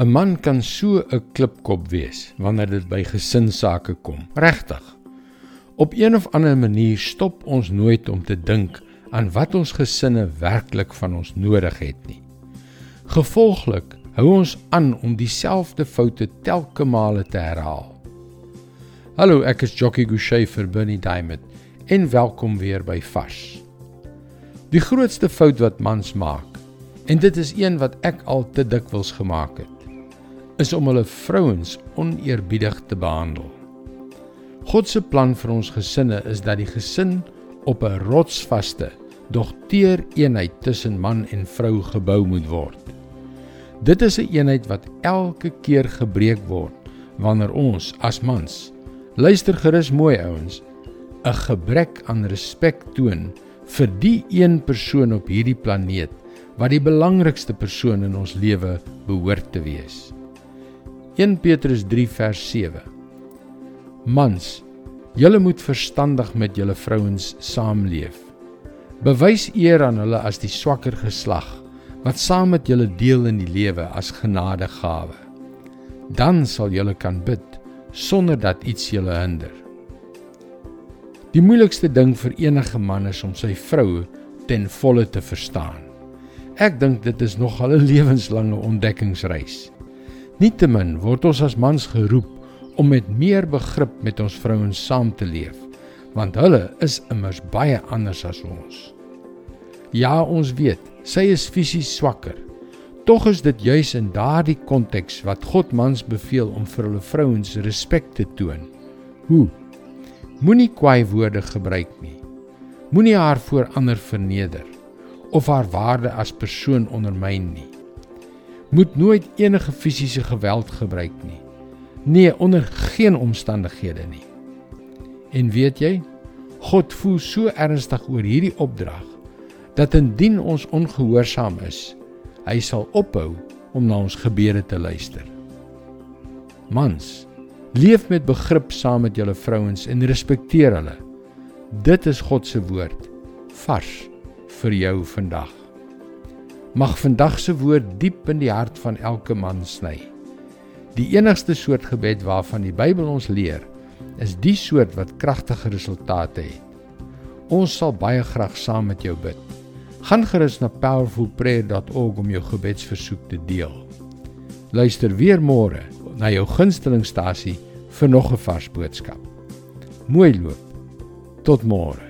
'n Man kan so 'n klipkop wees wanneer dit by gesinsake kom. Regtig. Op een of ander manier stop ons nooit om te dink aan wat ons gesinne werklik van ons nodig het nie. Gevolglik hou ons aan om dieselfde foute telke male te herhaal. Hallo, ek is Jockey Gouchee vir Bernie Diamond en welkom weer by Fas. Die grootste fout wat mans maak, en dit is een wat ek al te dikwels gemaak het, is om hulle vrouens oneerbiedig te behandel. God se plan vir ons gesinne is dat die gesin op 'n rotsvaste, dog teer eenheid tussen man en vrou gebou moet word. Dit is 'n een eenheid wat elke keer gebreek word wanneer ons as mans luister gerus mooi ouens 'n gebrek aan respek toon vir die een persoon op hierdie planeet wat die belangrikste persoon in ons lewe behoort te wees. 1 Petrus 3 vers 7 Mans, julle moet verstandig met julle vrouens saamleef. Bewys eer aan hulle as die swakker geslag wat saam met julle deel in die lewe as genadegawe. Dan sal julle kan bid sonder dat iets julle hinder. Die moeilikste ding vir enige man is om sy vrou ten volle te verstaan. Ek dink dit is nog 'n lewenslange ontdekkingsreis. Nietemin word ons as mans geroep om met meer begrip met ons vrouens saam te leef, want hulle is immers baie anders as ons. Ja, ons weet, sy is fisies swakker. Tog is dit juis in daardie konteks wat God mans beveel om vir hulle vrouens respek te toon. Hoe? Moenie kwaai woorde gebruik nie. Moenie haar voor ander verneder of haar waarde as persoon ondermyn nie moet nooit enige fisiese geweld gebruik nie. Nee, onder geen omstandighede nie. En weet jy, God voel so ernstig oor hierdie opdrag dat indien ons ongehoorsaam is, hy sal ophou om na ons gebede te luister. Mans, leef met begrip saam met julle vrouens en respekteer hulle. Dit is God se woord vars vir jou vandag. Mag vandag se woord diep in die hart van elke man sny. Die enigste soort gebed waarvan die Bybel ons leer, is die soort wat kragtige resultate het. Ons sal baie graag saam met jou bid. Gaan gerus na powerfulprayer.org om jou gebedsversoek te deel. Luister weer môre na jou gunstelingstasie vir nog 'n vars boodskap. Mooi loop. Tot môre.